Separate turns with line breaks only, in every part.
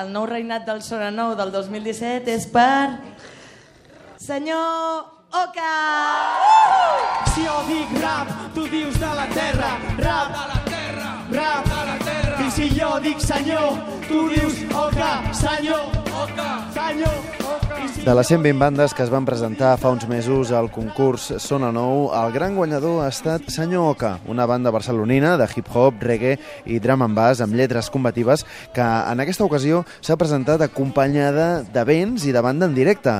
el nou reinat del Sona Nou del 2017 és per... Senyor Oca!
Si jo dic rap, tu dius de la terra, rap de la terra, rap de la terra. I si jo dic senyor, tu dius oca, senyor, oca,
De les 120 bandes que es van presentar fa uns mesos al concurs Sona Nou, el gran guanyador ha estat Senyor Oca, una banda barcelonina de hip-hop, reggae i drum and bass amb lletres combatives que en aquesta ocasió s'ha presentat acompanyada de vents i de banda en directe.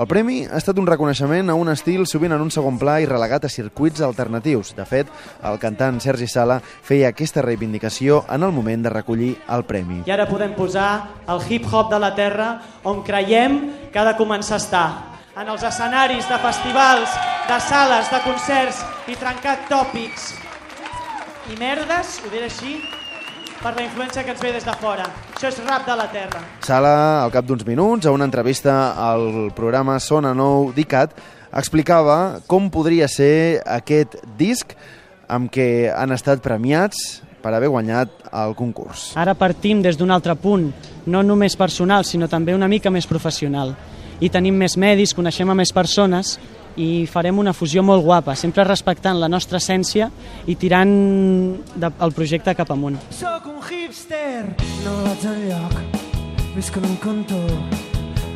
El premi ha estat un reconeixement a un estil sovint en un segon pla i relegat a circuits alternatius. De fet, el cantant Sergi Sala feia aquesta reivindicació en el moment de recollir el premi.
I ara podem posar el hip-hop de la terra on creiem que ha de començar a estar. En els escenaris de festivals, de sales, de concerts i trencar tòpics i merdes, ho diré així, per la influència que ens ve des de fora. Això és rap de la terra.
Sala, al cap d'uns minuts, a una entrevista al programa Sona Nou d'ICAT, explicava com podria ser aquest disc amb què han estat premiats per haver guanyat el concurs.
Ara partim des d'un altre punt, no només personal, sinó també una mica més professional. I tenim més medis, coneixem a més persones i farem una fusió molt guapa, sempre respectant la nostra essència i tirant de, el projecte cap amunt.
Sóc un hipster, no vaig enlloc, visc en un cantó,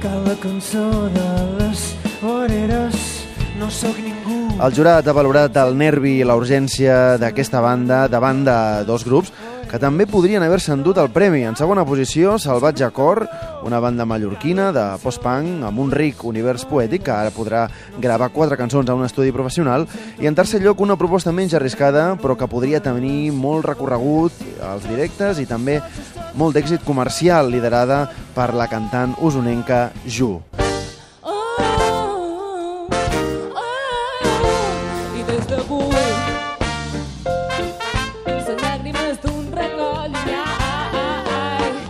que la cançó de les voreres no sóc ningú.
El jurat ha valorat el nervi i la urgència d'aquesta banda davant de dos grups que també podrien haver-se endut el premi. En segona posició, Salvatge Cor, una banda mallorquina de post-punk amb un ric univers poètic que ara podrà gravar quatre cançons a un estudi professional. I en tercer lloc, una proposta menys arriscada, però que podria tenir molt recorregut als directes i també molt d'èxit comercial, liderada per la cantant usonenca Ju.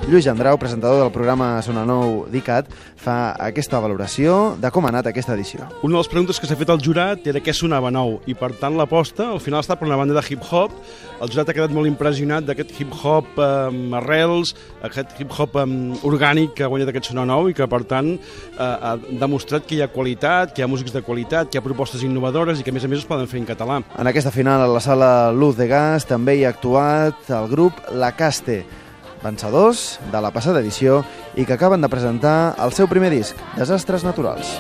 Lluís Andrau, presentador del programa Sona Nou d'ICAT, fa aquesta valoració de com ha anat aquesta edició.
Una de les preguntes que s'ha fet al jurat era què sonava nou i per tant l'aposta al final ha estat per una banda de hip-hop el jurat ha quedat molt impressionat d'aquest hip-hop amb arrels aquest hip-hop um, orgànic que ha guanyat aquest sonar nou i que per tant eh, ha demostrat que hi ha qualitat, que hi ha músics de qualitat, que hi ha propostes innovadores i que a més a més es poden fer en català.
En aquesta final a la sala Luz de Gas també hi ha actuat el grup La Caste, vencedors de la passada edició i que acaben de presentar el seu primer disc, Desastres Naturals.